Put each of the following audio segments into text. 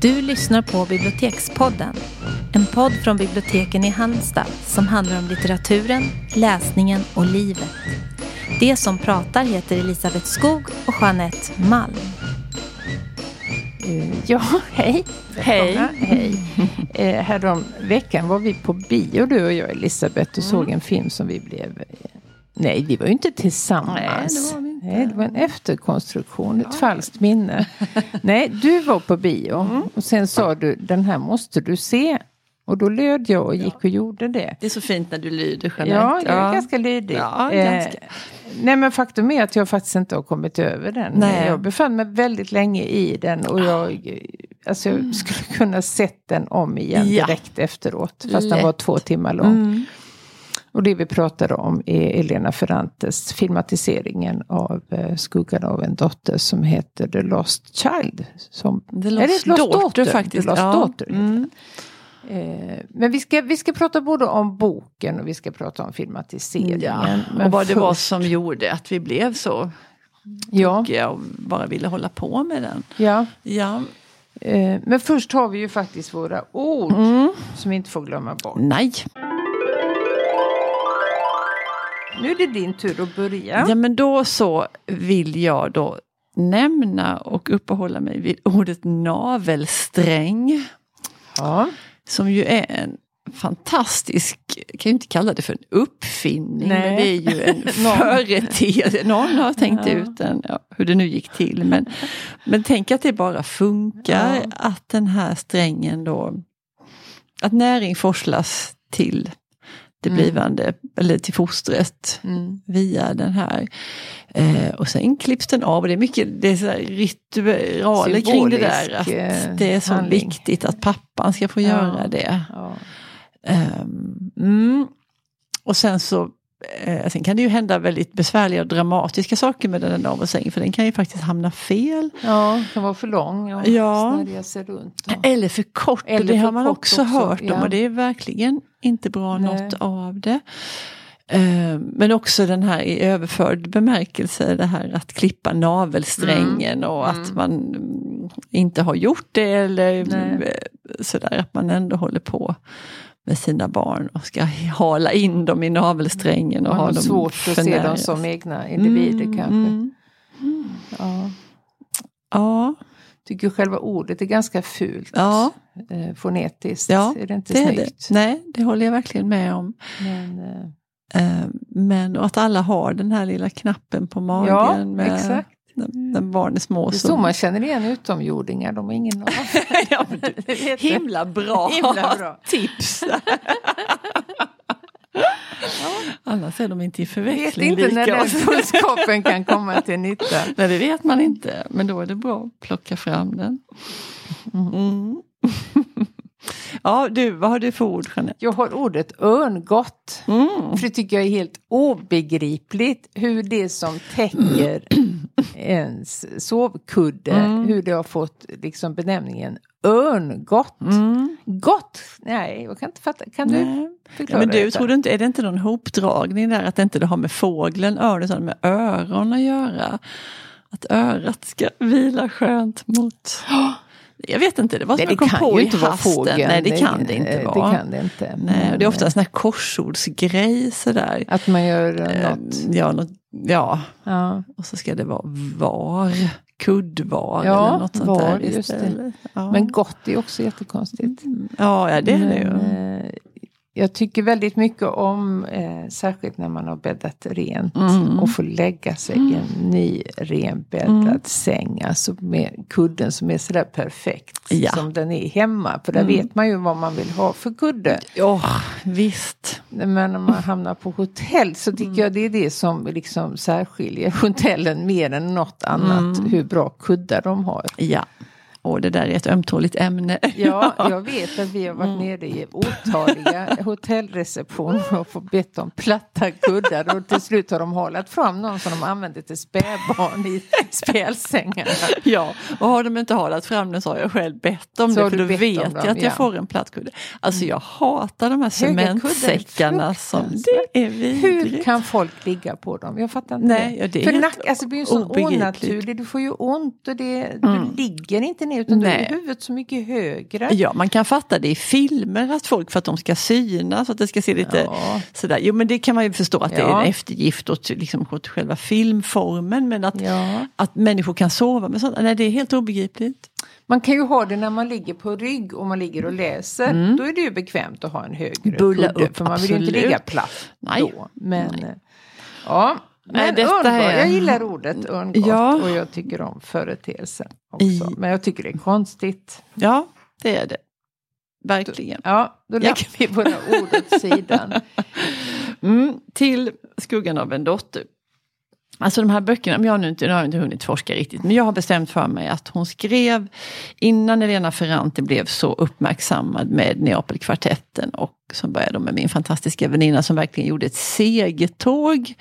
Du lyssnar på Bibliotekspodden. En podd från biblioteken i Halmstad som handlar om litteraturen, läsningen och livet. Det som pratar heter Elisabeth Skog och Jeanette Malm. Eh, Ja, hej. Hej. Välkomna. hej. Eh, Härom veckan var vi på bio du och jag Elisabeth och såg en film som vi blev... eh, Nej, vi var ju inte tillsammans. Nej, Nej, det var en efterkonstruktion, ett falskt minne. Nej, du var på bio Mm. och sen sa du den här måste du se. Och då löd jag och gick och gjorde det. Det är så fint när du lyder Jeanette. Ja, jag är ganska lydig. Ja, Eh, ganska. nej men faktum är att jag faktiskt inte har kommit över den. Nej. Jag befann mig väldigt länge i den och jag, eh, alltså jag skulle kunna sett den om igen Ja. direkt efteråt. Fast den Lätt. var två timmar lång. Mm. Och det vi pratade om är Elena Ferrantes filmatiseringen av eh, Skuggan av en dotter som heter The Lost Child. Som, The Är det Lost, Lost Daughter, Daughter? faktiskt. The Lost ja. Daughter Mm. Eh, men vi ska, vi ska prata både om boken och vi ska prata om filmatiseringen. Ja, och vad det var först- som gjorde att vi blev så Ja, tokiga och bara ville hålla på med den. ja. Ja, Eh, men först har vi ju faktiskt våra ord Mm. som vi inte får glömma bort. nej. Nu är det din tur att börja. Ja men då så vill jag då nämna och uppehålla mig vid ordet navelsträng. Ja. Som ju är en fantastisk, kan ju inte kalla det för en uppfinning, Nej. men det är ju en företeelse. Någon har tänkt Ja. ut den, ja, hur det nu gick till. Men, men tänk att det bara funkar, Ja. att den här strängen då, att näring forslas till det Mm. blivande, eller till fostret Mm. via den här. Eh, och sen klipps den av och det är mycket det är så ritualer kring det där. Symbolisk, Att eh, det är så handling. viktigt att pappan ska få Ja. göra det. Ja. Mm. Och sen så eh, sen kan det ju hända väldigt besvärliga och dramatiska saker med den där navelsträngen för den kan ju faktiskt hamna fel. ja, kan vara för lång och Ja. sig runt. Och... Eller för kort, Eller och det för har man också, också, hört om ja. och det är verkligen inte bra Nej. något av det. Eh, Men också den här i överförd bemärkelse, det här att klippa navelsträngen och att Mm. man mm, inte har gjort det eller Nej. eh, sådär att man ändå håller på med sina barn och ska hala in dem i navelsträngen och Man ha dem svårt att se dem som egna individer Mm, kanske. mm. Ja. Ja, Tycker själva ordet är ganska fult. Ja. Eh, fonetiskt. Ja, är det inte det är det. snyggt? Nej, det håller jag verkligen med om. Men, eh, Eh, Men och att alla har den här lilla knappen på magen ja, med exakt. När, barn är små. Det är så man känner igen utomjordingar. De har ingen navel. ja, himla bra, Himla bra. tips! Annars är de inte i Jag vet förväxling inte när den kunskapen kan komma till nytta. Nej, det vet man inte. Men då är det bra att plocka fram den. Mm. Ja, du, vad har du för ord, Jeanette? Jag har ordet örngott. Mm. För det tycker jag är helt obegripligt hur det som täcker ens sovkudde, Mm. hur det har fått liksom benämningen örngott. Mm. Gott? Nej, jag kan inte fatta. Kan du Nej. förklara Men du, detta? tror du inte, är det inte någon hopdragning där att det inte har med fågeln, örn, utan med öron att göra? Att örat ska vila skönt mot... Jag vet inte, det var som Nej, det jag kom på i inte vara hasten. fågeln. Nej, det kan det inte eh, vara. Det kan det inte. Nej, och det är ofta en sån här korsordsgrej sådär. Att man gör eh, Eh, något. Ja, något, ja, Ja. och så ska det vara var, kuddvar Ja, eller något sånt var, där det. istället. Ja. Men gott är också jättekonstigt. ja, ja, det är det ju. Jag tycker väldigt mycket om, eh, särskilt när man har bäddat rent Mm. och får lägga sig i en ny renbäddad Mm. säng. Alltså med kudden som är sådär perfekt Ja. som den är hemma. För där Mm. vet man ju vad man vill ha för kudde. Ja, visst. Men när man hamnar på hotell så tycker Mm. jag det är det som liksom särskiljer hotellen mer än något annat. Mm. Hur bra kuddar de har. Ja. Och det där är ett ömtåligt ämne. Ja, jag vet att vi har varit Mm. nere i otaliga hotellreceptioner och fått bett om platta kuddar och till slut har de hållit fram någon som de använde till spädbarn i spjälsängarna. Ja, och har de inte halat fram den så har jag själv bett om Så det för då vet jag dem, att jag ja. Mm. får en plattkudde. Alltså jag hatar de här cementsäckarna som... Det är Hur vidrigt. kan folk ligga på dem? Jag fattar inte Nej, det. ja, det är För nack, alltså det blir ju så onaturligt. Du får ju ont och det, Mm. du ligger inte är utan då är Nej. huvudet så mycket högre. Ja, man kan fatta det i filmer att folk för att de ska synas, att det ska se lite Ja. sådär. Jo men det kan man ju förstå att det är Ja. en eftergift åt, liksom, åt själva filmformen. Men att, Ja. att människor kan sova med sånt, nej det är helt obegripligt. Man kan ju ha det när man ligger på rygg och man ligger och läser. Då är det ju bekvämt att ha en högre Mm. Bulla kudde. upp, för man vill ju inte ligga platt Nej. då. Men, eh, Ja, Nej, men detta undgång. är- Jag gillar ordet undgång Ja. och jag tycker om företeelsen också. I- Men jag tycker det är konstigt. Ja, det är det. Verkligen. Ja, då Ja. lägger vi våra ord åt sidan. Mm, till Skuggan av en dotter. Alltså de här böckerna, jag nu inte, nu har jag inte hunnit forska riktigt, men jag har bestämt för mig att hon skrev innan Elena Ferrante blev så uppmärksammad med Neapelkvartetten och som började med min fantastiska väninna som verkligen gjorde ett segertåg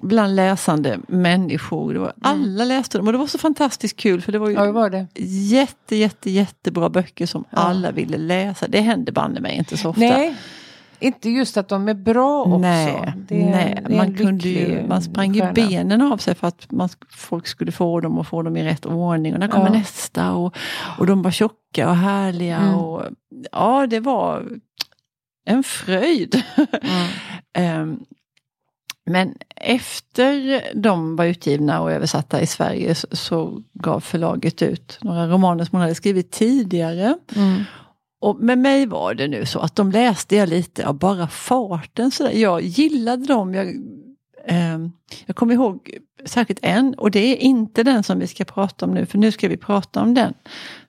bland läsande människor. Det var, Alla läste dem och det var så fantastiskt kul för det var ju Ja, det var det. jätte, jätte, jättebra böcker som Ja. alla ville läsa. Det hände banne mig inte så ofta. Nej, inte just att de är bra också. Nej, Det nej. det man, kunde ju, man sprang ju benen av sig för att man, folk skulle få dem och få dem i rätt ordning. Och när kommer Ja. nästa? Och, och de var tjocka och härliga. Mm. Och, ja, det var en fröjd. Mm. Ehm, men efter de var utgivna och översatta i Sverige så, gav förlaget ut några romaner som hon hade skrivit tidigare. Mm. Och med mig var det nu så att de läste jag lite av bara farten. Så jag gillade dem. Jag, ehm, jag kommer ihåg särskilt en och det är inte den som vi ska prata om nu för nu ska vi prata om den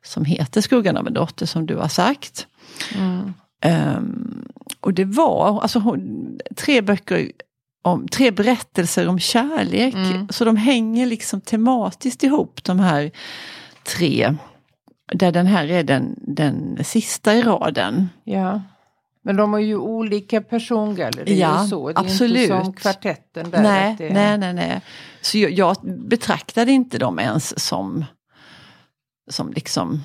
som heter Skuggan av en dotter som du har sagt. Mm. Ehm, och det var alltså hon, tre böcker om tre berättelser om kärlek. Mm. Så de hänger liksom tematiskt ihop de här tre. Där den här är den, den sista i raden. Ja. Men de har ju olika persongallerier Ja, och så. Det är absolut. inte som kvartetten där. nej, det... nej, nej, nej. Så jag, jag betraktade inte dem ens som, som liksom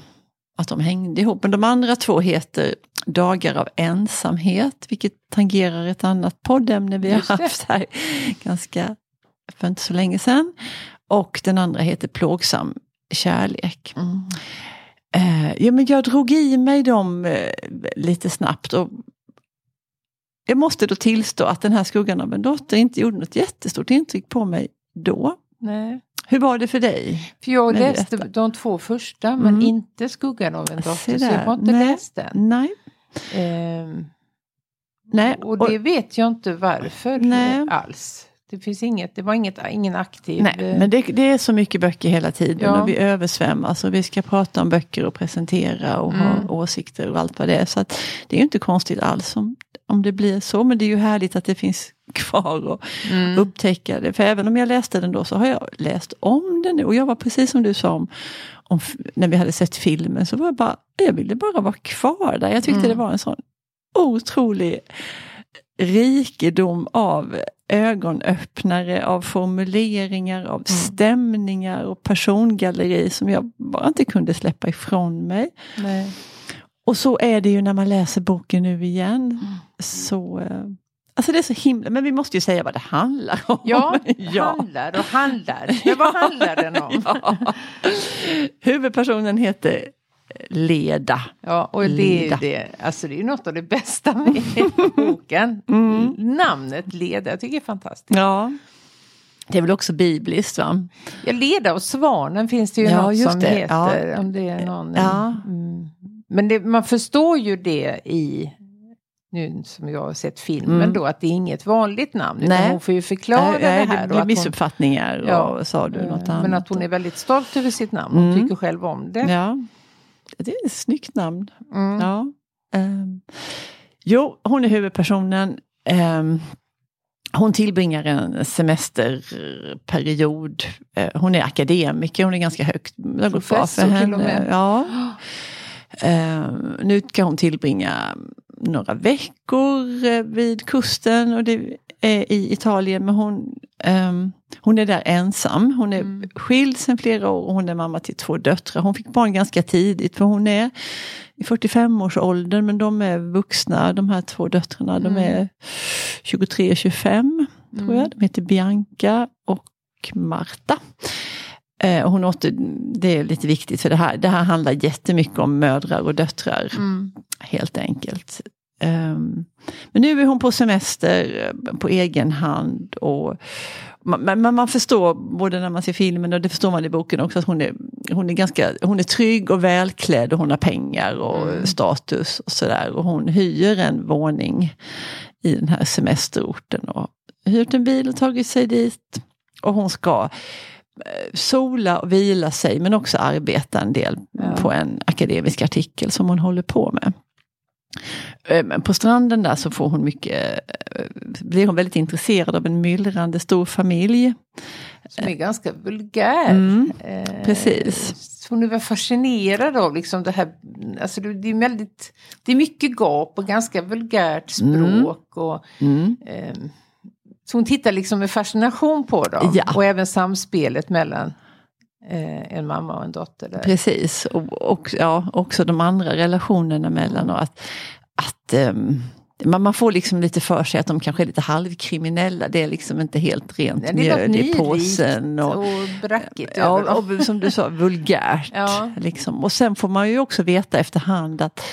att de hängde ihop. Men de andra två heter Dagar av ensamhet, vilket tangerar ett annat poddämne vi har haft här ganska för inte så länge sedan. Och den andra heter Plågsam kärlek. Mm. Eh, ja, men jag drog i mig dem eh, lite snabbt. Och jag måste då tillstå att den här Skuggan av en dotter inte gjorde något jättestort intryck på mig då. Nej. Hur var det för dig? För jag läste berätta. de två första men Mm. inte Skuggan av en dotter. Så jag har inte Nej. läst den. Nej. Ehm, Nej. och det vet jag inte varför Nej. alls. Det finns inget, det var inget, ingen aktiv... Nej, eh, men det, det är så mycket böcker hela tiden Ja. och vi översvämmas och vi ska prata om böcker och presentera och Mm. ha åsikter och allt vad det är. Så att det är ju inte konstigt alls om, om det blir så, men det är ju härligt att det finns kvar och mm. upptäcka det. För även om jag läste den då så har jag läst om den nu. Och jag var precis som du sa om, om när vi hade sett filmen så var jag bara, jag ville bara vara kvar där. Jag tyckte Mm. det var en sån otrolig rikedom av ögonöppnare, av formuleringar, av stämningar och persongalleri som jag bara inte kunde släppa ifrån mig. Nej. Och så är det ju när man läser boken nu igen. Så, eh, alltså det är så himla, men vi måste ju säga vad det handlar om. Ja, ja. handlar och handlar. Men vad handlar den om? ja. Huvudpersonen heter Leda. Ja, och det är ju Leda. det, alltså det är något av det bästa med boken. Mm. Namnet Leda, jag tycker det är fantastiskt. Ja. Det är väl också bibliskt va? Ja, Leda och Svanen finns det ju Ja, något som det. heter. Ja. Om det är någon. Ja. Mm. Men det, man förstår ju det i, nu som jag har sett filmen Mm. då, att det är inget vanligt namn. Utan Nej. hon får ju förklara Nej, det här. det blir hon- missuppfattningar Ja. och sa du något Eh, annat. Men att hon är väldigt stolt över sitt namn. Hon Mm. tycker själv om det. Ja, det är ett snyggt namn. Mm. Ja. Ehm, jo, hon är huvudpersonen. Ehm, hon tillbringar en semesterperiod. Eh, hon är akademiker, hon är ganska högt. Det gått bra för henne. Ja. Ehm, nu ska hon tillbringa några veckor eh, vid kusten och det är i Italien. Men hon, ehm, hon är där ensam. Hon är Mm. skild sedan flera år och hon är mamma till två döttrar. Hon fick barn ganska tidigt för hon är i 45-årsåldern men de är vuxna de här två döttrarna. De Mm. är 23-25 tror jag. Mm. De heter Bianca och Marta. Eh, hon åter, det är lite viktigt för det här, det här handlar jättemycket om mödrar och döttrar. Mm. Helt enkelt. Um, men nu är hon på semester eh, på egen hand. Och man, man, man, förstår, både när man ser filmen och det förstår man i boken också, att hon är, hon är, ganska, hon är trygg och välklädd och hon har pengar och mm. status och sådär. Och hon hyr en våning i den här semesterorten och hyrt en bil och tagit sig dit. Och hon ska sola och vila sig men också arbeta en del ja. på en akademisk artikel som hon håller på med. Eh, men på stranden där så får hon mycket, eh, blir hon väldigt intresserad av en myllrande stor familj. Som är ganska vulgär. Mm, precis. Hon är väl fascinerad av liksom det här, alltså det är, väldigt, det är mycket gap och ganska vulgärt Mm. språk. Och, eh, så hon tittar liksom med fascination på dem. Ja. Och även samspelet mellan eh, en mamma och en dotter. Där. Precis, och, och ja, också de andra relationerna mellan och att, att um, man, man får liksom lite för sig att de kanske är lite halvkriminella. Det är liksom inte helt rent Nej, mjöl i påsen. Och, och brackigt ja, och som du sa, vulgärt. Ja. Liksom. Och sen får man ju också veta efterhand att,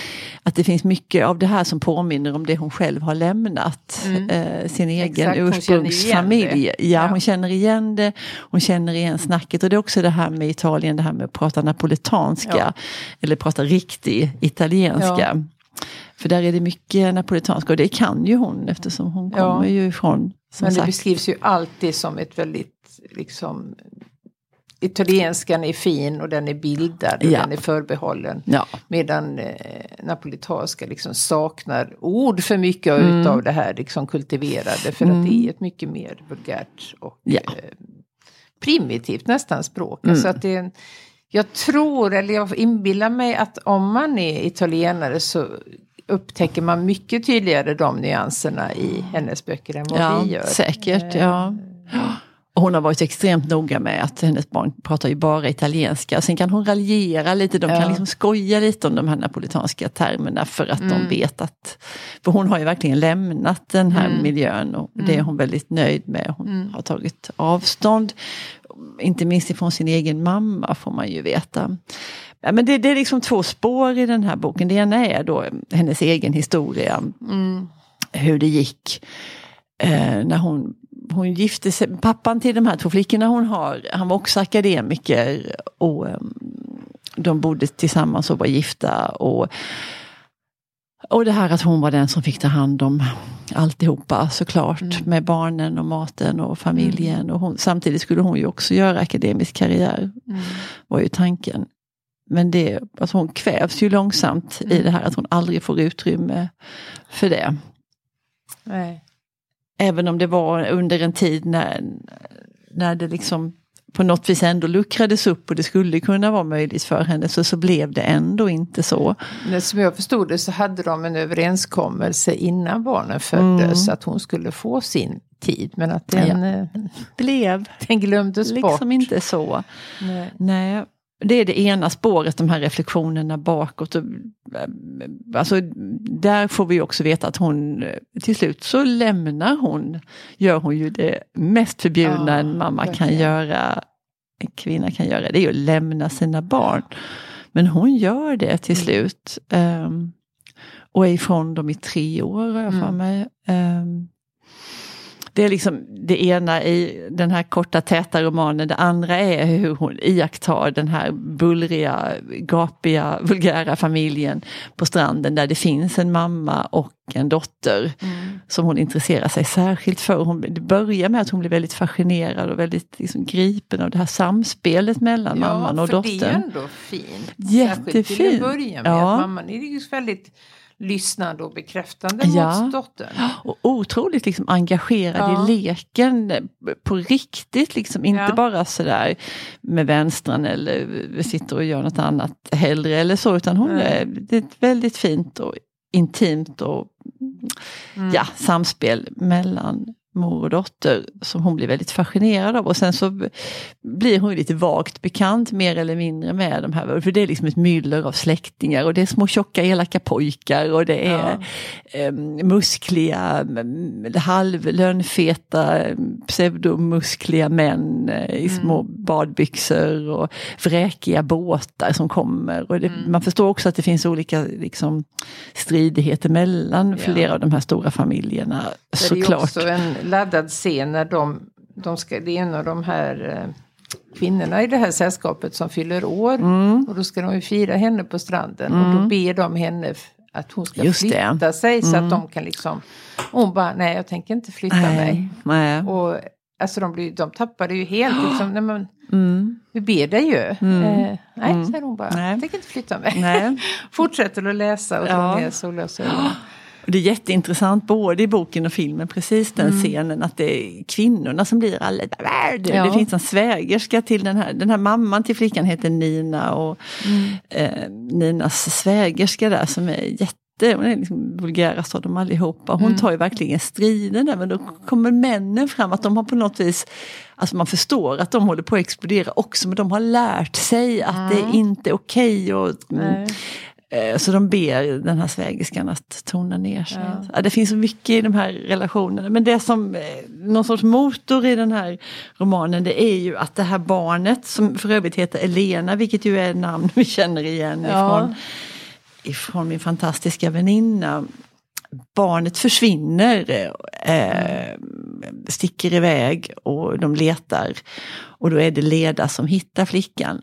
att det finns mycket av det här som påminner om det hon själv har lämnat. Eh, sin egen Mm. Exakt, ursprungsfamilj. Ja, Ja. hon känner igen det. Hon känner igen snacket. Och det är också det här med Italien, det här med att prata napoletanska. Ja. Eller prata riktig italienska. För där är det mycket napoletanska och det kan ju hon eftersom hon Ja. kommer ju ifrån Men det sagt. beskrivs ju alltid som ett väldigt, liksom, italienskan är fin och den är bildad och Ja. den är förbehållen. Ja, Medan eh, napolitanska liksom saknar ord för mycket Mm. utav det här liksom kultiverade. För att det är ett mycket mer vulgärt och Ja. eh, primitivt nästan språk. Mm. Alltså att det är en, jag tror, eller jag inbillar mig att om man är italienare så upptäcker man mycket tydligare de nyanserna i hennes böcker än vad ja vi gör. säkert. Ja. Hon har varit extremt noga med att hennes barn pratar ju bara italienska. Sen kan hon raljera lite, de Ja. kan liksom skoja lite om de här napolitanska termerna för att de Mm. vet att... För hon har ju verkligen lämnat den här Mm. miljön och det är hon väldigt nöjd med. Hon Mm. har tagit avstånd, inte minst ifrån sin egen mamma får man ju veta. Ja, men det, det är liksom två spår i den här boken. Det ena är då hennes egen historia, Mm. hur det gick eh, när hon, hon gifte sig. Pappan till de här två flickorna hon har, han var också akademiker och eh, de bodde tillsammans och var gifta. Och, och det här att hon var den som fick ta hand om alltihopa såklart. Mm. Med barnen och maten och familjen. Och hon, samtidigt skulle hon ju också göra akademisk karriär. Mm. Var ju tanken. Men det, alltså hon kvävs ju långsamt i Mm. det här att hon aldrig får utrymme för det. Nej. Även om det var under en tid när, när det liksom på något vis ändå luckrades upp och det skulle kunna vara möjligt för henne så, så blev det ändå inte så. Men som jag förstod det så hade de en överenskommelse innan barnen föddes Mm. att hon skulle få sin tid. Men att den, eh, Blev den glömdes bort. liksom inte så. Nej. Nej, det är det ena spåret, de här reflektionerna bakåt. Eh, alltså, där får vi också veta att hon eh, till slut så lämnar hon, gör hon ju det mest förbjudna Ja, en mamma kan verkligen. göra, en kvinna kan göra, det är att lämna sina barn. Men hon gör det till Mm. slut. ehm, och är ifrån dem i tre år har jag för Mm. mig. Ehm, det är liksom det ena i den här korta täta romanen. Det andra är hur hon iakttar den här bullriga, gapiga, vulgära familjen på stranden där det finns en mamma och en dotter Mm. som hon intresserar sig särskilt för. Hon, det börjar med att hon blir väldigt fascinerad och väldigt liksom gripen av det här samspelet mellan mamman och för dottern. det är ändå fint. Särskilt till Jättefint. att börja med. Ja. Att mamman är ju väldigt lyssnande och bekräftande Ja. mot dottern. Och otroligt liksom engagerad Ja. i leken på riktigt, liksom inte Ja. bara sådär med vänstran eller sitter och gör något annat hellre eller så, utan hon Nej. är, det är ett väldigt fint och intimt och Mm. ja, samspel mellan mor och dotter som hon blir väldigt fascinerad av. Och sen så blir hon lite vagt bekant mer eller mindre med de här, för det är liksom ett myller av släktingar och det är små tjocka elaka pojkar och det är ja. eh, muskliga, halvlönfeta, pseudomuskliga män eh, i mm. små badbyxor och vräkiga båtar som kommer. Och det, mm. Man förstår också att det finns olika liksom, stridigheter mellan ja. flera av de här stora familjerna. Såklart. Laddad scen när de, de ska, det är en av de här eh, kvinnorna i det här sällskapet som fyller år. Mm. Och då ska de ju fira henne på stranden mm. och då mm. ber de henne att hon ska Just flytta det. sig så att mm. de kan liksom... hon bara, nej jag tänker inte flytta nej. mig. Nej. Och Alltså de, blir, de tappade ju helt liksom, nej men, mm. vi ber dig ju. Mm. Eh, nej, mm. säger hon bara, nej. jag tänker inte flytta mig. Nej. Fortsätter att läsa och ja. dra ner solglasögonen. Det är jätteintressant både i boken och filmen, precis den mm. scenen att det är kvinnorna som blir alla det, ja. det finns en svägerska till den här, den här mamman till flickan heter Nina och mm. eh, Ninas svägerska där som är jätte hon är liksom vulgärast av dem allihopa. Hon mm. tar ju verkligen striden där men då kommer männen fram att de har på något vis, alltså man förstår att de håller på att explodera också men de har lärt sig att mm. det inte är okej. Okay så de ber den här svägerskan att tona ner sig. Ja. Ja, det finns så mycket i de här relationerna. Men det som eh, någon sorts motor i den här romanen det är ju att det här barnet som för övrigt heter Elena, vilket ju är ett namn vi känner igen ja. ifrån, ifrån min fantastiska väninna. Barnet försvinner, eh, sticker iväg och de letar. Och då är det Leda som hittar flickan.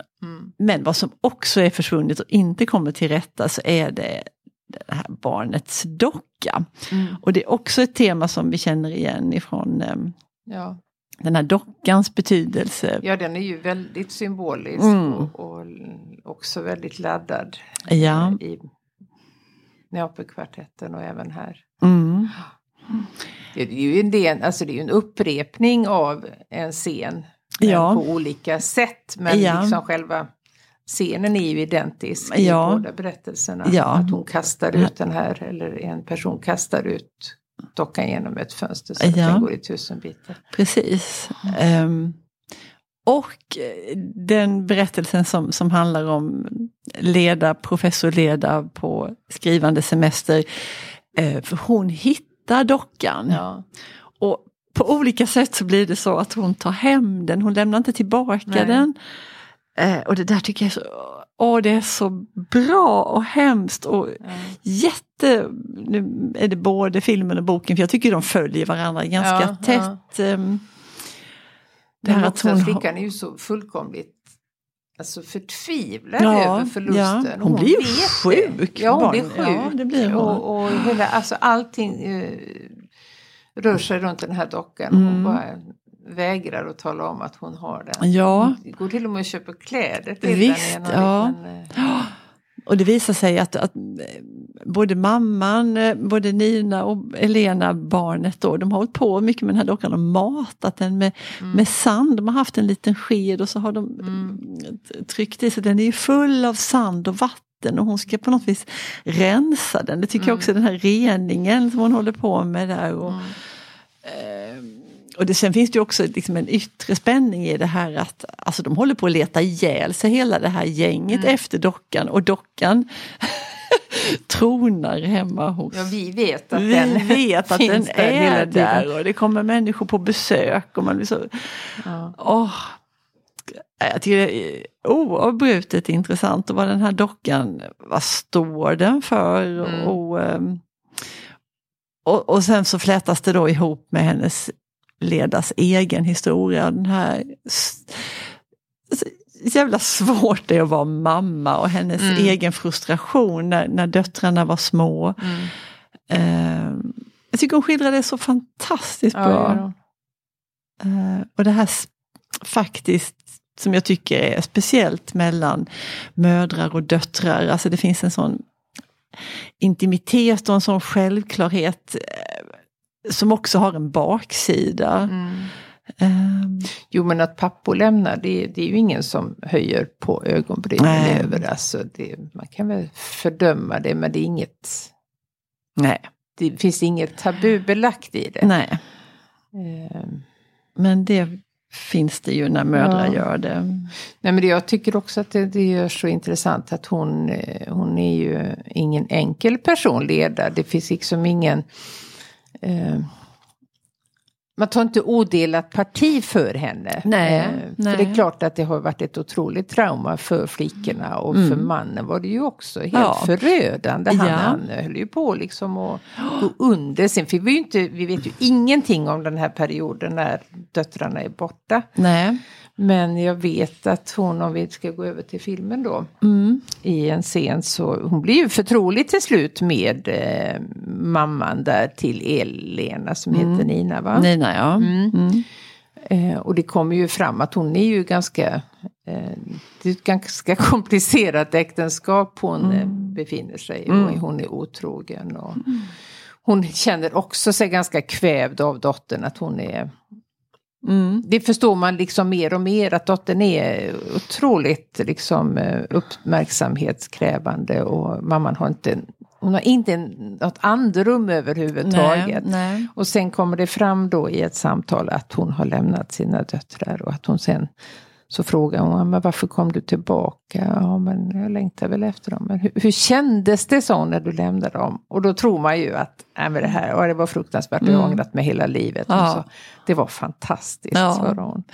Men vad som också är försvunnet och inte kommer till rätta så är det det här barnets docka. Mm. Och det är också ett tema som vi känner igen ifrån um, ja. den här dockans betydelse. Ja den är ju väldigt symbolisk mm. och, och, också väldigt laddad ja. i Neapelkvartetten och även här. Mm. Det är ju en, del, alltså det är en upprepning av en scen ja. på olika sätt. Men ja. liksom själva scenen är ju identisk i båda berättelserna. Ja. Att hon kastar ut den här, eller en person kastar ut dockan genom ett fönster så att den går i tusen bitar. Precis. Um, och den berättelsen som, som handlar om Leda, professor Leda på skrivande semester. Uh, för hon hittar dockan. Ja. Och på olika sätt så blir det så att hon tar hem den, hon lämnar inte tillbaka Nej. den. Eh, och det där tycker jag är så, åh, det är så bra och hemskt och ja. jätte, nu är det både filmen och boken, för jag tycker de följer varandra ganska ja, tätt. Ja. Um, det här att hon flickan är ju så fullkomligt alltså förtvivlad ja, över förlusten. Ja, hon, hon blir ju sjuk. Det. Ja, hon blir sjuk. Ja, det blir hon. Och, och hela, alltså allting eh, rör sig runt den här dockan. Hon mm. bara vägrar att tala om att hon har den. Ja. Hon går till och med och köper kläder till Visst, den. Ja. Liten, eh... Och det visar sig att, att, både mamman, eh, både Nina och Elena, barnet då, de har hållit på mycket med den här dockan och matat den med, mm. med sand. De har haft en liten sked och så har de mm. tryckt i sig. Den är ju full av sand och vatten och hon ska på något vis rensa den. Det tycker mm. jag också den här reningen som hon håller på med där. Och, mm. eh, och det, sen finns det också liksom en yttre spänning i det här att alltså de håller på att leta ihjäl sig hela det här gänget mm. efter dockan och dockan tronar hemma hos... Ja, vi vet att vi den vet att den är där och det kommer människor på besök och man blir så... Ja. Oh, jag tycker det är oavbrutet intressant och vad den här dockan, vad står den för? Mm. Och, ehm, och, och sen så flätas det då ihop med hennes Ledas egen historia. Den här jävla svårt det är att vara mamma och hennes mm. egen frustration när, när döttrarna var små. Mm. Uh, jag tycker hon skildrar det så fantastiskt ja, bra. Ja. Uh, och det här faktiskt som jag tycker är speciellt mellan mödrar och döttrar. Alltså det finns en sån intimitet och en sån självklarhet som också har en baksida. Mm. Um. Jo men att pappor lämnar det, det, är ju ingen som höjer på ögonbrynen över. Alltså det, man kan väl fördöma det men det är inget... Nej. Det finns inget tabubelagt i det. Nej. Eh, Men det finns det ju när mödrar Ja. gör det. Nej, men det, jag tycker också att det, det gör så intressant att hon, eh, hon är ju ingen enkel person ledare. Det finns liksom ingen... Eh, man tar inte odelat parti för henne. Nej, Eh, nej. För det är klart att det har varit ett otroligt trauma för flickorna och för mannen var det ju också helt Mm. Ja. förödande. Han, Ja. han höll ju på liksom att gå under. Sen fick vi ju inte, vi vet ju ingenting om den här perioden när döttrarna är borta. Nej. Men jag vet att hon, om vi ska gå över till filmen då, Mm. i en scen så hon blir ju förtrolig till slut med eh, mamman där till Elena som heter Nina va? Nina ja. Mm. Eh, och det kommer ju fram att hon är ju ganska, eh, det är ett ganska komplicerat äktenskap hon eh, befinner sig i. Och hon är otrogen. Och Hon känner också sig ganska kvävd av dottern, att hon är Mm. det förstår man liksom mer och mer att dottern är otroligt liksom eh, uppmärksamhetskrävande och mamman har inte, hon har inte en- något andrum överhuvudtaget. Nej, nej. Och sen kommer det fram då i ett samtal att hon har lämnat sina döttrar och att hon sen så frågar hon, men varför kom du tillbaka? Ja, men jag längtar väl efter dem. Men hur, hur kändes det så när du lämnade dem? Och då tror man ju att, nej men det här, ja, det var fruktansvärt, jag har ångrat mig hela livet. Ja. Och så, det var fantastiskt, Ja. sa hon.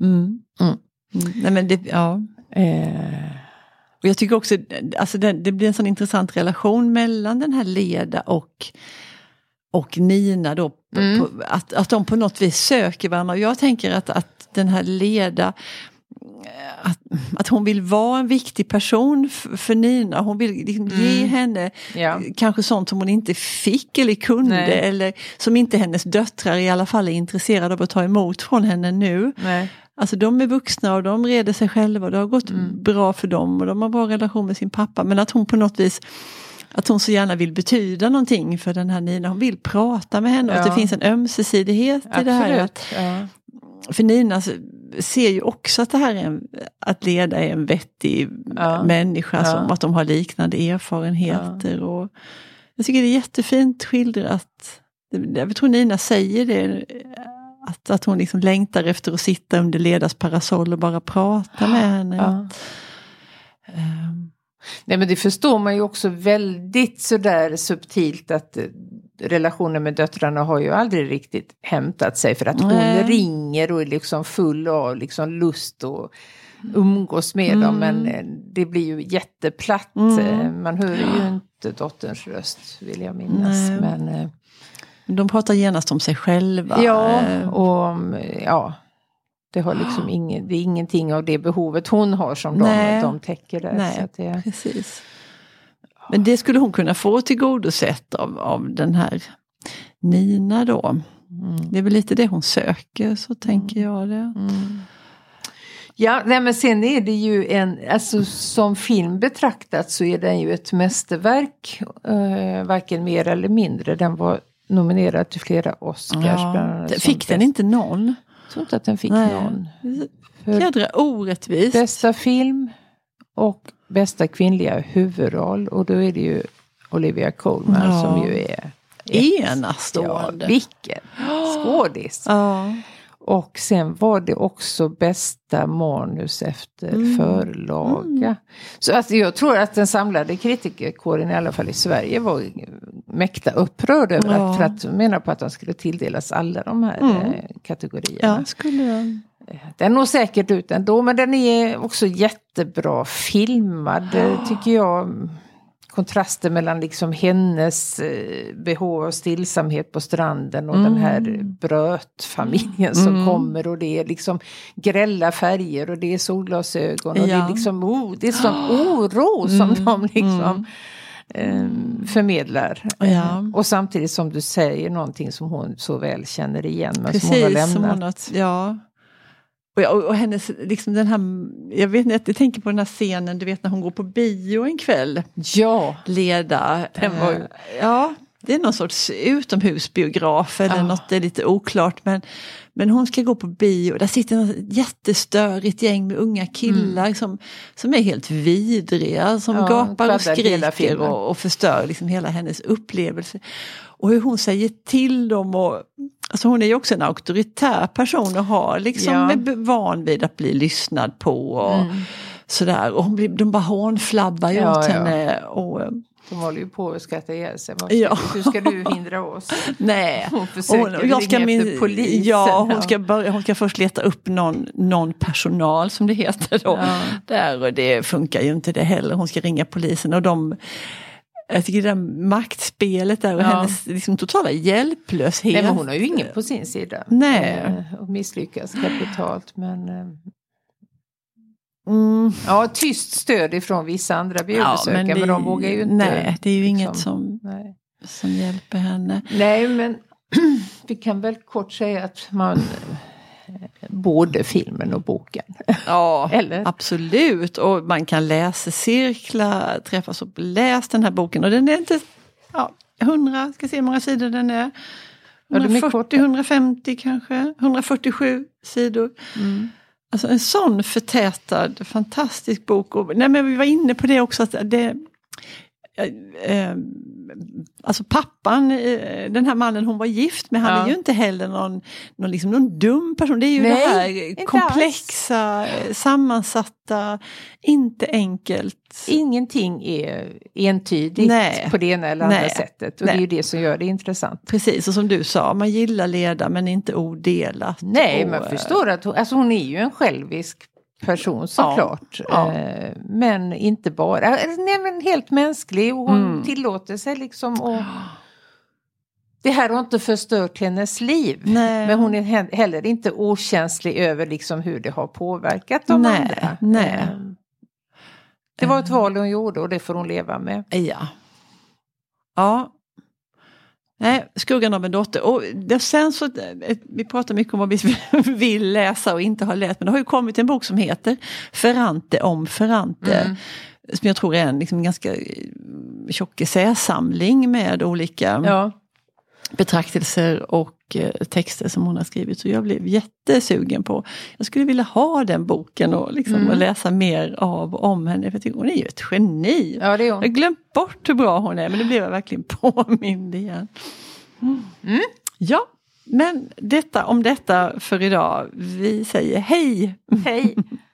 Mm. Mm. Mm. Nej, men det, ja. Eh, Och jag tycker också alltså det, det blir en sån intressant relation mellan den här Leda och, och Nina då. Mm. på, att, att de på något vis söker varandra. Och jag tänker att, att den här Leda att, att hon vill vara en viktig person för, Nina. Hon vill liksom ge henne ja. kanske sånt som hon inte fick eller kunde Nej. eller som inte hennes döttrar i alla fall är intresserade av att ta emot från henne nu. Nej. Alltså de är vuxna och de reder sig själva och det har gått Mm. bra för dem och de har bra relation med sin pappa. Men att hon på något vis, att hon så gärna vill betyda någonting för den här Nina. Hon vill prata med henne och att Ja. det finns en ömsesidighet i det här. Att, Absolut. Ja. För Nina ser ju också att det här är en, att leda är en vettig Ja. människa, Ja. som att de har liknande erfarenheter. Och jag tycker det är jättefint skildrat. Jag tror Nina säger det, att, att hon liksom längtar efter att sitta under Ledas parasoll och bara prata med henne. Ja. Ehm, Nej men det förstår man ju också väldigt sådär subtilt att relationen med döttrarna har ju aldrig riktigt hämtat sig för att hon Nej. ringer och är liksom full av liksom lust och umgås med dem men eh, det blir ju jätteplatt. Mm. Eh, Man hör ju inte dotterns röst vill jag minnas. Nej. Men, eh, de pratar genast om sig själva. ja, och mm, ja. Det, har liksom ingen, det är ingenting av det behovet hon har som de, de täcker där. Nej. Så att det, Precis. Men det skulle hon kunna få tillgodosett av, av den här Nina då. mm. Det är väl lite det hon söker, så tänker jag det. Mm. Ja, nej, men sen är det ju en, alltså som film betraktat så är den ju ett mästerverk. Eh, varken mer eller mindre. Den var nominerad till flera Oscars. bland Ja, annat fick den bäst- inte någon? Jag tror inte att den fick Nej. någon. För Jädra orättvist. bästa film och bästa kvinnliga huvudroll. Och då är det ju Olivia Colman Ja. som ju är Enastående. Ja, vilken skådis! Ja. Och sen var det också bästa manus efter Mm. förlaga. Så att jag tror att den samlade kritikerkåren, i alla fall i Sverige, var mäkta upprörd över Ja. att, för att de menar på att de skulle tilldelas alla de här Mm. eh, kategorierna. ja, skulle jag. Den når säkert ut ändå, men den är också jättebra filmad, eh, tycker jag. Kontrasten mellan liksom hennes eh, behov av stillsamhet på stranden och den här brötfamiljen som Mm. kommer och det är liksom grälla färger och det är solglasögon och det Ja. är liksom oh, det är sån oro som Mm. de liksom eh, förmedlar. Ja. Och samtidigt som du säger någonting som hon så väl känner igen men som hon har Precis, som lämnat. hon har, ja. Och, jag- och hennes, liksom den här, jag vet inte, jag tänker på den här scenen, du vet när hon går på bio en kväll. Ja, Leda. Var eh, Ja, det är någon sorts utomhusbiograf eller Ja. något, det är lite oklart. Men, men hon ska gå på bio, där sitter ett jättestörigt gäng med unga killar som, som är helt vidriga, som Mm. Ja, gapar och skriker och, och förstör liksom hela hennes upplevelse. Och hur hon säger till dem och Alltså hon är ju också en auktoritär person och har liksom Ja. van vid att bli lyssnad på. Och Mm. sådär. Och hon blir, de bara hånflabbar ju Ja, åt ja. henne. Och, eh, De håller ju på att skratta ihjäl sig. Ja. Hur ska du hindra oss? nej. Hon försöker hon, jag ska ringa min, efter polisen. ja, hon ska, börja, hon ska först leta upp någon, någon personal som det heter då. Ja. Där, och det funkar ju inte det heller. Hon ska ringa polisen och de jag tycker det där maktspelet där och Ja. hennes liksom, totala hjälplöshet. Nej, men hon har ju ingen på sin sida. Nej. Eh, Och misslyckas kapitalt. Men eh, Mm. ja, tyst stöd ifrån vissa andra biobesökare. men, det- de vågar ju inte. Nej, det är ju inget liksom- som, Nej. som hjälper henne. Nej, men vi kan väl kort säga att man både filmen och boken. Ja, Eller? absolut. Och man kan läsa cirklar, träffas och läsa den här boken. Och den är inte ja, 100, ska se hur många sidor den är. Ja, de är 140, korta. 150 kanske, 147 sidor. Mm. Alltså en sån förtätad, fantastisk bok. Och, nej men vi var inne på det också att det eh, eh, Alltså pappan, eh, den här mannen hon var gift med, han Ja. är ju inte heller någon, någon, liksom, någon dum person. Det är ju Nej, det här komplexa, eh, sammansatta, inte enkelt. Ingenting är entydigt Nej. på det ena eller andra Nej. sättet. Och det är ju det som gör det intressant. Precis, och som du sa, man gillar leda men inte odelat. Nej, och, man förstår att hon, alltså hon är ju en självisk person såklart. ja. Eh, men inte bara, eh, nej, men helt mänsklig och hon Mm. tillåter sig liksom att det här har inte förstört hennes liv. Nej. Men hon är he- heller inte okänslig över liksom hur det har påverkat de Nej, andra. nej. Eh, Det var ett val hon gjorde och det får hon leva med. Ja. Ja. Skuggan av en dotter. Och sen så, eh, vi pratar mycket om vad vi vill läsa och inte har läst. Men det har ju kommit en bok som heter Ferrante om Ferrante. Mm. Som jag tror är en liksom, ganska eh, tjock essäsamling med olika Ja. betraktelser och eh, texter som hon har skrivit. Så jag blev jättesugen på, jag skulle vilja ha den boken och, liksom, Mm. och läsa mer av om henne. För jag tycker hon är ju ett geni. ja, det är Jag har hon. glömt bort hur bra hon är men det blev jag verkligen påmind igen. Mm. Ja, men detta om detta för idag. Vi säger hej! Hej!